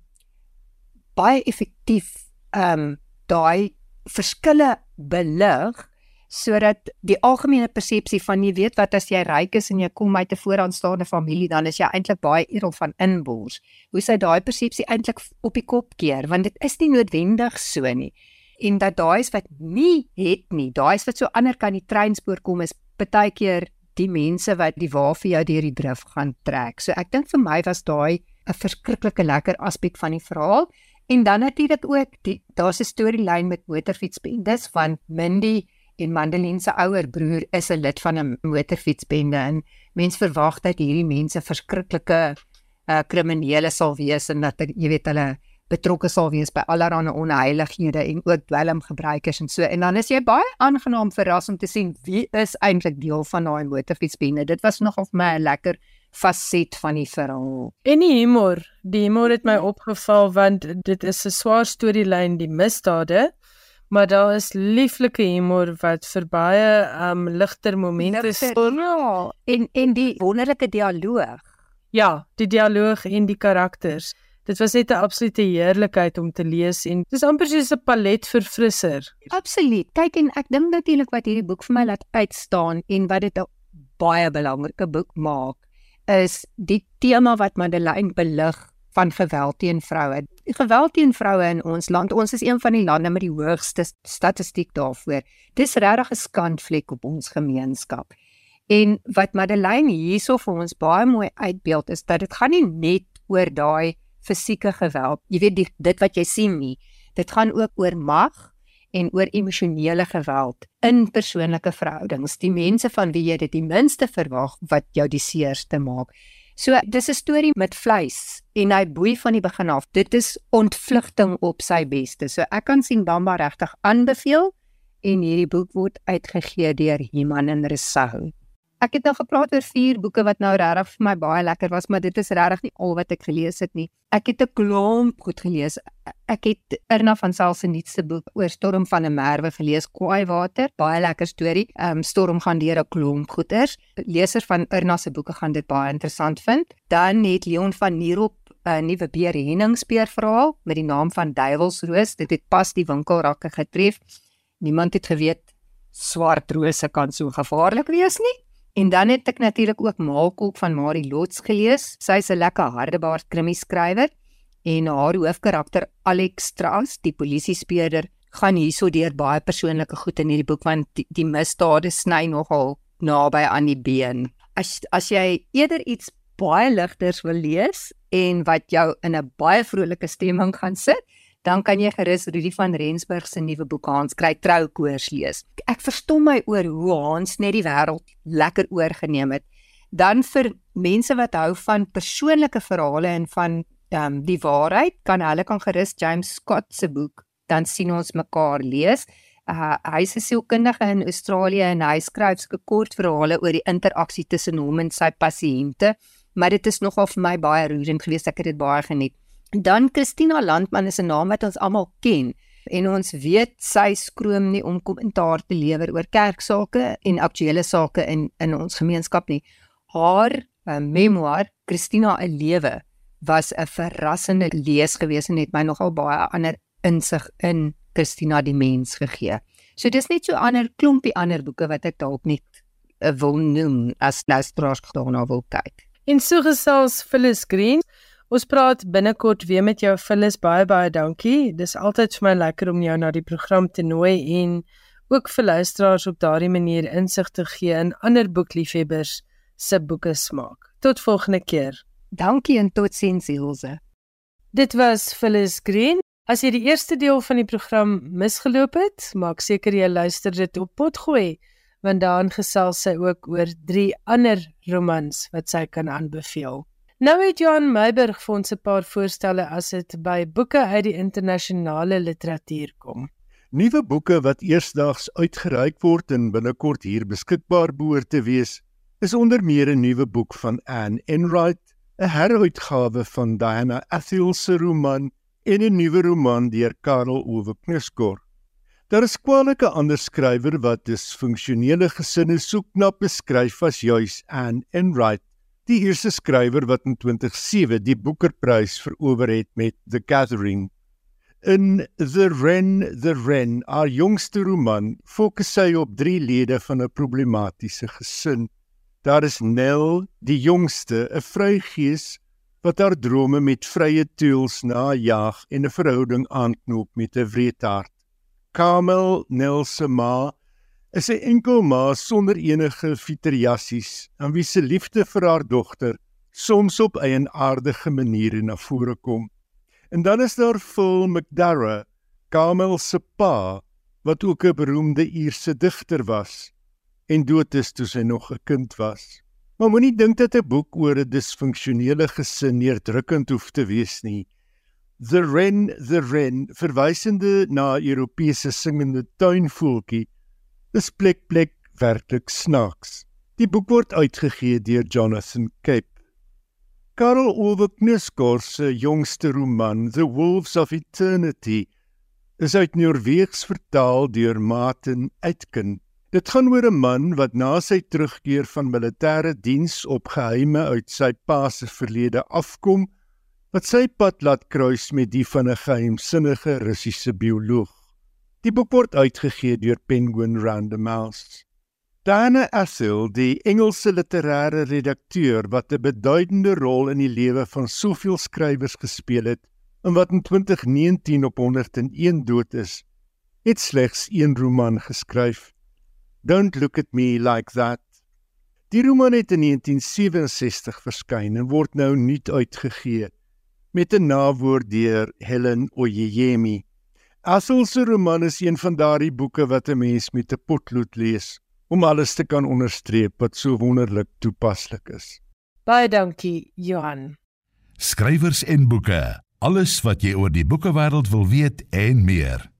[SPEAKER 4] baie effektief ehm um, daai verskille belig sodat die algemene persepsie van jy weet wat as jy ryk is en jy kom uit 'n vooraanstaande familie dan is jy eintlik baie edel van inbors. Hoe sy daai persepsie eintlik op die kop keer want dit is nie noodwendig so nie. En dat daai is wat nie het nie, daai is wat so ander kan die treinspoor kom is baie keer die mense wat die wa vir jou deur die drif gaan trek. So ek dink vir my was daai 'n verskriklike lekker aspek van die verhaal. En dan natuurlik ook die daar's 'n storielyn met motorfietsbendes van Mindy en Mandeline se ouer broer is 'n lid van 'n motorfietsbende en mens verwag dat hierdie mense verskriklike uh, kriminele sal wees en dat jy weet hulle betrokke sal wees by allerlei onheilighede en ook dwelmgebruikers en so en dan is jy baie aangenaam verras om te sien wie is eintlik deel van daai motorfietsbende. Dit was nogal vir my 'n lekker faset van die verhaal.
[SPEAKER 1] En die humor, die humor het my opgeval want dit is 'n swaar storielyn die misdade, maar daar is lieflike humor wat vir baie um ligter momente sorg.
[SPEAKER 4] Ja, en en die wonderlike dialoog.
[SPEAKER 1] Ja, die dialoog en die karakters. Dit was net 'n absolute heerlikheid om te lees en dis amper soos 'n palet verfrisser.
[SPEAKER 4] Absoluut. Kyk en ek dink natuurlik wat hierdie boek vir my laat uitstaan en wat dit 'n baie belangrike boek maak is die tema wat Madeleine belig van geweld teen vroue. Geweld teen vroue in ons land, ons is een van die lande met die hoogste statistiek daarvoor. Dis regtig 'n skandvlek op ons gemeenskap. En wat Madeleine hierso vir ons baie mooi uitbeeld is dat dit gaan nie net oor daai fisieke geweld. Jy weet die, dit wat jy sien nie. Dit gaan ook oor mag en oor emosionele geweld in persoonlike verhoudings. Die mense van wie jy dit die minste verwag wat jou die seerste maak. So dis 'n storie met vleis en hy boei van die begin af. Dit is ontvlugting op sy beste. So ek kan sien Bamba regtig aanbeveel en hierdie boek word uitgegee deur Iman en Resou. Ek het nou gepraat oor vier boeke wat nou regtig vir my baie lekker was, maar dit is regtig nie al wat ek gelees het nie. Ek het 'n klomp goed gelees. Ek het Irna van Sail se nuutste boek oor Storm van 'n Merwe gelees, Kwaai Water, baie lekker storie. Ehm um, Storm gaan deur 'n klomp goeters. Lesers van Irna se boeke gaan dit baie interessant vind. Dan het Leon van Nierop 'n nuwe beer henningspeer verhaal met die naam van Duivelsroos. Dit het pas die winkelrakke getref. Niemand het geweet swart rose kan so gevaarlik wees nie. En dan het ek natuurlik ook Maalkolk van Marie Lots gelees. Sy's 'n lekker hardebaard krimi skrywer en haar hoofkarakter Alex Strauss, die polisiespeurder, gaan hierso deur baie persoonlike goed in hierdie boek want die, die misdade sny nogal naby aan die been. As as jy eerder iets baie ligters wil lees en wat jou in 'n baie vrolike stemming gaan sit, dan kan jy gerus Rudy van Rensburg se nuwe boek Hans kry troukoors lees. Ek verstom my oor hoe Hans net die wêreld lekker oorgeneem het. Dan vir mense wat hou van persoonlike verhale en van um, die waarheid, kan hulle kan gerus James Scott se boek dan sien ons mekaar lees. Uh, hy is 'n sielkundige in Australië en hy skryf sulke kort verhale oor die interaksie tussen hom en sy pasiënte, maar dit is nogal vir my baie roerend geweest. Ek het dit baie geniet. Dan Christina Landman is 'n naam wat ons almal ken en ons weet sy skroom nie om kommentaar te lewer oor kerksake en aktuelle sake in in ons gemeenskap nie. Haar uh, memoir Christina 'n lewe was 'n verrassende lees gewees en het my nogal baie ander insig in Christina die mens gegee. So dis net so ander klompie ander boeke wat ek dalk net uh, wil noem as luisteraars daarna wil kyk.
[SPEAKER 1] En so gesels Phyllis Green. Ons praat binnekort weer met jou Phyllis. Baie baie dankie. Dis altyd vir my lekker om jou na die program te nooi en ook vir luisteraars op daardie manier insig te gee in ander boekliefhebbers se boeke smaak. Tot volgende keer.
[SPEAKER 4] Dankie en totsiens Ilse.
[SPEAKER 1] Dit was Phyllis Green. As jy die eerste deel van die program misgeloop het, maak seker jy luister dit op potgooi want daarin gesels sy ook oor drie ander romans wat sy kan aanbeveel. Nou het Johan Meiburg vir ons 'n paar voorstelle as dit by boeke uit die internasionale literatuur kom.
[SPEAKER 2] Nuwe boeke wat eersdaags uitgereik word en binnekort hier beskikbaar behoort te wees, is onder meer 'n nuwe boek van Anne Enright, 'n heruitgawe van Diana Athill se roman en 'n nuwe roman deur Karel Ove Knuskor. Daar is kwalike ander skrywer wat disfunksionele gesinne soek na beskryf as juis Anne Enright, die eerste skrywer wat in 2007 die Booker-prys verower het met The Gathering. In The Wren, The Wren, haar jongste roman, fokus sy op drie lede van 'n problematiese gesin. Daar is Nell, die jongste, 'n vrygees wat haar drome met vrye teuels najag en 'n verhouding aanknoop met 'n wreedhart. Kamel Nelsema is 'n enkel ma sonder enige fiteriassies aan wie se liefde vir haar dogter soms op eienaardige maniere na vore kom. En dan is daar Phil McDarrah, Kamel se pa, wat ook 'n beroemde Ierse digter was en dood is toe sy nog 'n kind was. Maar moenie dink dat 'n boek oor 'n disfunksionele gesin neerdrukkend hoef te wees nie. The Wren, the Wren, verwysende na Europese singende tuinvoeltjie, is plek plek werklik snaaks. Die boek word uitgegee deur Jonathan Cape. Karel Ove Knuskor se jongste roman, The Wolves of Eternity, is uit Noorweegs vertaal deur Martin Aitken. Dit gaan oor 'n man wat na sy terugkeer van militêre diens op geheime uit sy pa se verlede afkom wat sy pad laat kruis met die van 'n geheimsinnige Russiese bioloog. Die boek word uitgegee deur Penguin Random House. Dana Assil, die Engelse literêre redakteur wat 'n beduidende rol in die lewe van soveel skrywers gespeel het en wat in 2019 op 101 dood is, het slegs een roman geskryf. Don't look at me like that. Die roman het in 1967 verskyn en word nou nuut uitgegee met 'n nawoord deur Helen Oyeyemi. Assel se roman is een van daardie boeke wat 'n mens met 'n potlood lees om alles te kan onderstreep wat so wonderlik toepaslik is.
[SPEAKER 1] Baie dankie, Johan.
[SPEAKER 3] Skrywers en boeke, alles wat jy oor die boekewêreld wil weet en meer.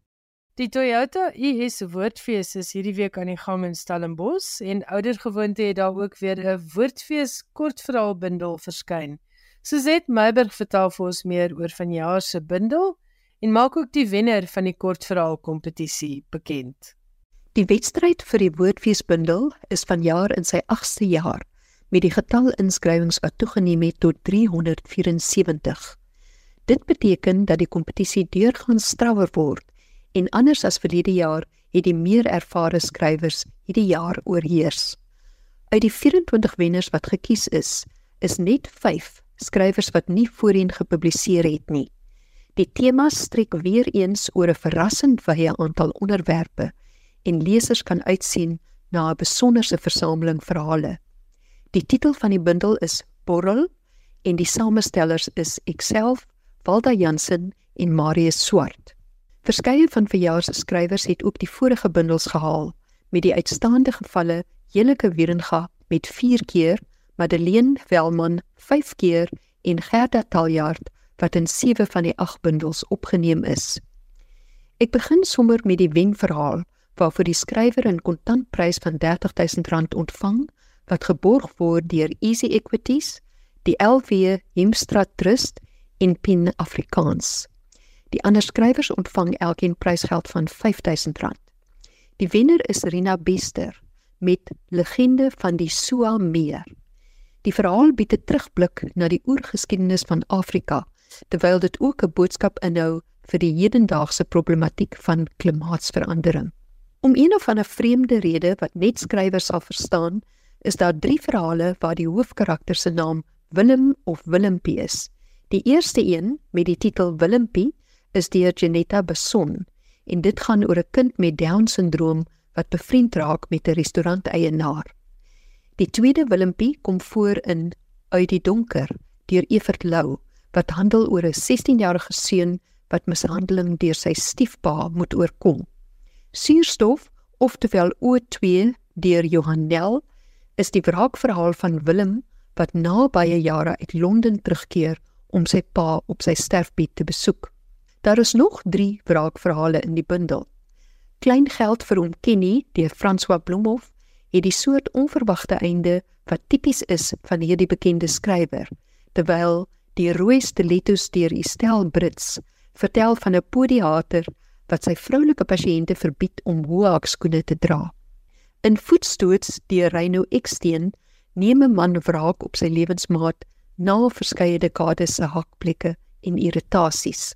[SPEAKER 1] Die Toyota US Woordfees is hierdie week aan die gang in Stellenbosch en oudergewoonte het daar ook weer 'n Woordfees kortverhaalbundel verskyn. Suzette Meiberg vertel vir ons meer oor vanjaar se bundel en maak ook die wenner van die kortverhaal kompetisie bekend.
[SPEAKER 5] Die wedstryd vir die Woordfeesbundel is vanjaar in sy 8ste jaar met die getal inskrywings wat toegeneem het tot 374. Dit beteken dat die kompetisie deurgaan strawwer word en anders as verlede jaar het die meer ervare skrywers hierdie jaar oorheers. Uit die 24 wenners wat gekies is, is net skrywers wat nie voorheen gepubliseer het nie. Die tema strek weer eens oor 'n verrassend wye aantal onderwerpe en lesers kan uitsien na 'n besonderse versameling verhale. Die titel van die bundel is Borrel en die samestellers is Ekself, Walda Jansen en Marius Swart. Verskeie van verjaar se skrywers het ook die vorige bundels gehaal met die uitstaande gevalle Jelike Wierenga met 4 keer Madeleine Velman 5 keer en Gerda Taljaard wat in 7 van die 8 bundels opgeneem is. Ek begin sommer met die wenverhaal waarvoor die skrywer 'n kontantprys van R30000 ontvang wat geborg word deur Easy Equities, die LV Hemstra Trust en Pin Afrikaans. Die ander skrywers ontvang elkeen prysgeld van R5000. Die wenner is Rina Bester met Legende van die Soa Meer. Die verhaal bied 'n terugblik na die oergeskiedenis van Afrika, terwyl dit ook 'n boodskap inhou vir die hedendaagse problematiek van klimaatsverandering. Om een of ander vreemde rede wat net skrywers sal verstaan, is daar drie verhale waar die hoofkarakter se naam Willem of Willempie is. Die eerste een met die titel Willempie is deur Janetta Beson en dit gaan oor 'n kind met Down-sindroom wat bevriend raak met 'n restauranteienaar. Die tweede Willempie kom voor in Uit die donker deur Evert Lou wat handel oor 'n 16-jarige seun wat mishandeling deur sy stiefpa moet oorkom. Suurstof, oftewel O2 deur Johan Nel, is die wraakverhaal van Willem wat na baie jare uit Londen terugkeer om sy pa op sy sterfbed te besoek. Daar is nog 3 wraakverhale in die bundel. Klein geld vir hom Kenny deur François Bloemhof het die soort onverwagte einde wat tipies is van hierdie bekende skrywer, terwyl die rooi stilettos deur Estelle Brits vertel van 'n podiater wat sy vroulike pasiënte verbied om hoë skoene te dra. In voetstoots deur Reino Eksteen neem 'n man wraak op sy lewensmaat na verskeie dekades se hakplekke en irritasies.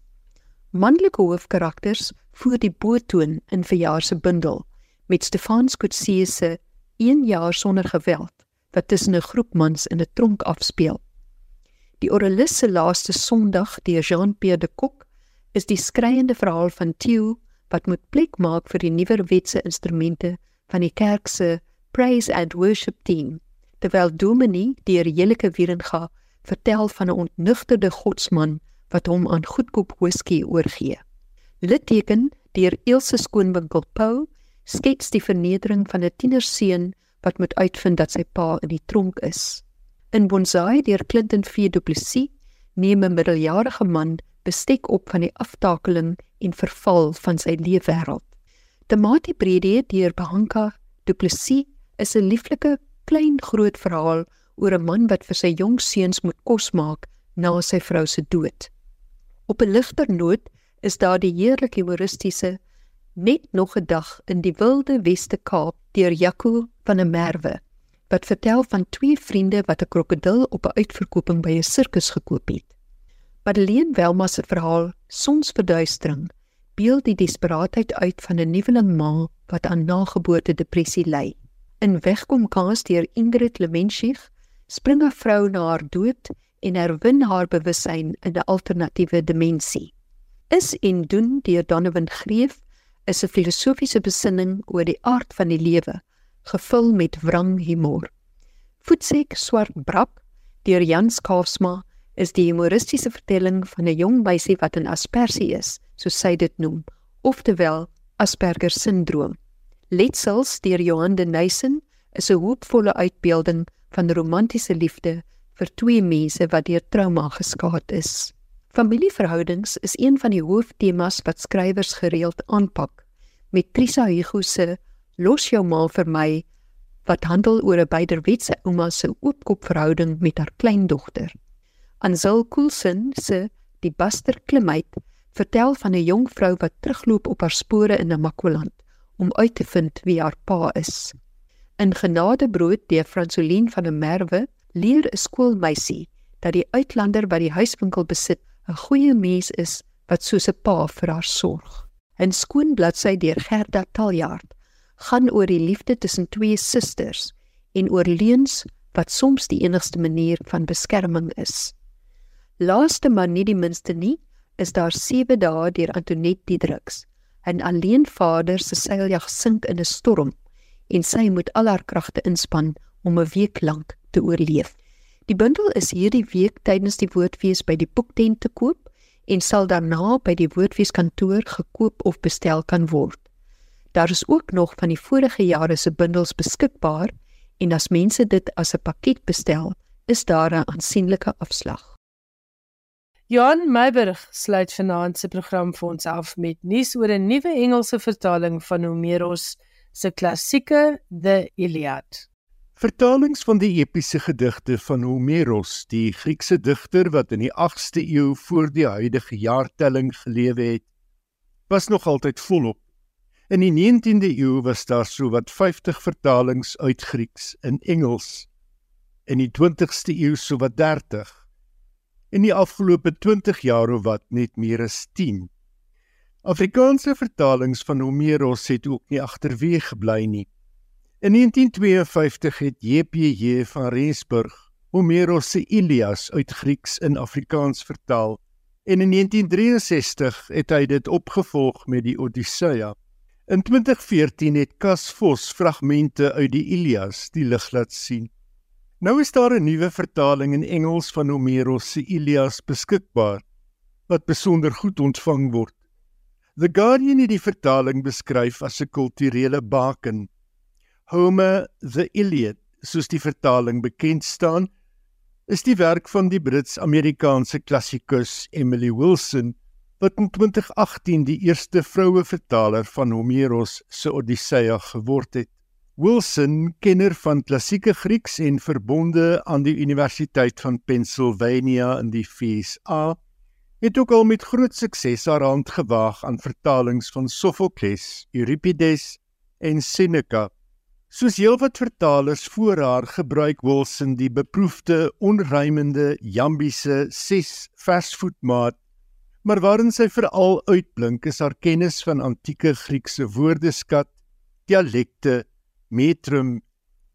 [SPEAKER 5] Manlike hoofkarakters voer die boetoon in verjaar se bundel met Stefan Skotse se 1 jaar sonder geweld wat tussen 'n groep mans in 'n tronk afspeel. Die Orelisse se laaste Sondag deur Jean-Pierre de Kock is die skreiende verhaal van Theo wat moet plek maak vir die nuwer wetse instrumente van die kerk se praise and worship team terwyl Dominie deur Jelike Wierenga vertel van 'n ontnugterde godsman wat hom aan goedkoop whisky oorgee. Litteken deur Ilse Skoonwinkel Pau skets die vernedering van 'n tienerseun wat moet uitvind dat sy pa in die tronk is. In Bonsai deur Clinton V Du Plessis neem 'n middeljarige man bestek op van die aftakeling en verval van sy leefwêreld. Tamati Brede deur Bahanka Du Plessis is 'n lieflike klein groot verhaal oor 'n man wat vir sy jong seuns moet kos maak na sy vrou se dood. Op 'n ligter noot is daar die heerlike humoristiese net nog 'n dag in die wilde Weste Kaap deur Jaco van der Merwe wat vertel van twee vriende wat 'n krokodil op 'n uitverkoping by 'n sirkus gekoop het. Madeleine Welma se verhaal Sonsverduistering beeld die desperaatheid uit van 'n nuweling ma wat aan nageboorte depressie ly. In Wegkom kaas deur Ingrid Lemenschich spring 'n vrou na haar dood en herwin haar bewussyn in 'n alternatiewe dimensie. Is en doen deur Donovan Greef is 'n filosofiese besinning oor die aard van die lewe, gevul met wrang humor. Voetsek swart brak deur Jan Skaafsma is die humoristiese vertelling van 'n jong meisie wat in aspersie is, soos sy dit noem, oftewel Asperger sindroom. Letsels deur Johan de Nyssen is 'n hoopvolle uitbeelding van romantiese liefde vir twee mense wat deur trauma geskaad is. Familieverhoudings is een van die hooftemas wat skrywers gereeld aanpak. Met Trisa Hugo se Los jou ma vir my wat handel oor 'n byderwetse ouma se oopkop verhouding met haar kleindogter. Ansel Coulson se Die Buster Klimuit vertel van 'n jong vrou wat terugloop op haar spore in Namakwaland om uit te vind wie haar pa is. In Genadebrood deur Fransolien van der Merwe leer 'n skoolmeisie dat die uitlander wat die huiswinkel besit 'n goeie mens is wat soos 'n pa vir haar sorg. 'n Skoon bladsy deur Gerda Taljaard gaan oor die liefde tussen twee susters en oor leuns wat soms die enigste manier van beskerming is. Laaste maar nie die minste nie, is daar 7 dae deur Antoinette Diedriks. 'n Alleenvader se seiljag sink in 'n storm en sy moet al haar kragte inspann om 'n week lank te oorleef. Die bundel is hierdie week tydens die woordfees by die boektent te koop en sal daarna by die woordfeeskantoor gekoop of bestel kan word. Daar is ook nog van die vorige jare se bundels beskikbaar en as mense dit as 'n pakket bestel, is daar 'n aansienlike afslag.
[SPEAKER 1] Johan Meiberg sluit vanaand se program vir ons af met nuus oor 'n nuwe Engelse vertaling van Homeros se klassieke The Iliad.
[SPEAKER 2] Vertalings van die epiese gedigte van Homeros, die Griekse digter wat in die 8ste eeu voor die huidige jaartelling gelewe het, was nog altyd volop. In die 19de eeu was daar sowat 50 vertalings uit Grieks in Engels. In die 20ste eeu sowat 30. In die afgelope 20 jaar of wat net meer as 10. Afrikaanse vertalings van Homeros het ook nie agterweë gebly nie. In 1952 het JPJ van Rensburg Homeros se Ilias uit Grieks in Afrikaans vertaal en in 1963 het hy dit opgevolg met die Odisseia. In 2014 het Cas Vos fragmente uit die Ilias die lig laat sien. Nou is daar 'n nuwe vertaling in Engels van Homeros se Ilias beskikbaar wat besonder goed ontvang word. The Guardian het die vertaling beskryf as 'n kulturele baken. Homer the Iliad, soos die vertaling bekend staan, is die werk van die Brits-Amerikaanse klassikus Emily Wilson wat in 2018 die eerste vroue vertaler van Homeros se Odyssea geword het. Wilson, kenner van klassieke Grieks en verbonde aan die Universiteit van Pennsylvania in die VSA, het ook al met groot sukses haar hand gewaag aan vertalings van Sophokles, Euripides en Seneca. Soos heelwat vertalers voor haar gebruik Wilson die beproefde onrymende jambiese 6 versvoetmaat maar waarin sy veral uitblink is haar kennis van antieke Griekse woordeskat, dialekte, metrum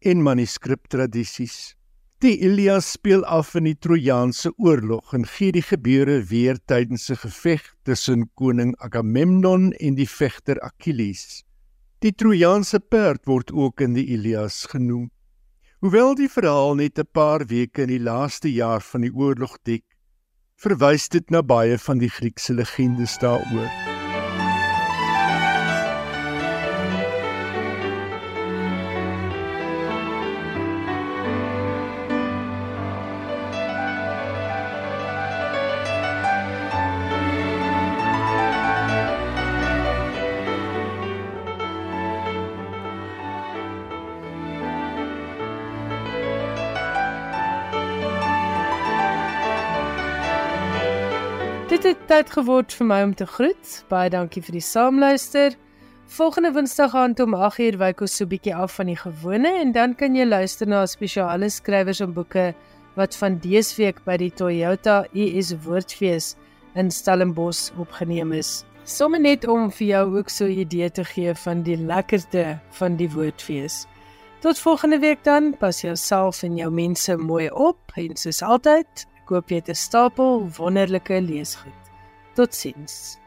[SPEAKER 2] en manuskriptradisies. Die Ilias speel af in die Trojaanse oorlog en gee die gebeure weer tydens 'n geveg tussen koning Agamemnon en die vegter Achilles. Die Trojaanse perd word ook in die Ilias genoem. Hoewel die verhaal net 'n paar weke in die laaste jaar van die oorlog dek, verwys dit na baie van die Griekse legendes daaroor.
[SPEAKER 1] Tyd geword vir my om te groet. Baie dankie vir die saamluister. Volgende Woensdag aand om 8uur wyk ons so 'n bietjie af van die gewone en dan kan jy luister na spesiale skrywers en boeke wat van dese week by die Toyota US Woordfees in Stellenbosch opgeneem is. Sommige net om vir jou ook so 'n idee te gee van die lekkerte van die Woordfees. Tot volgende week dan, pas jouself en jou mense mooi op en soos altyd, Ek hoop jy 'n stapel wonderlike leesgoed. Totsiens.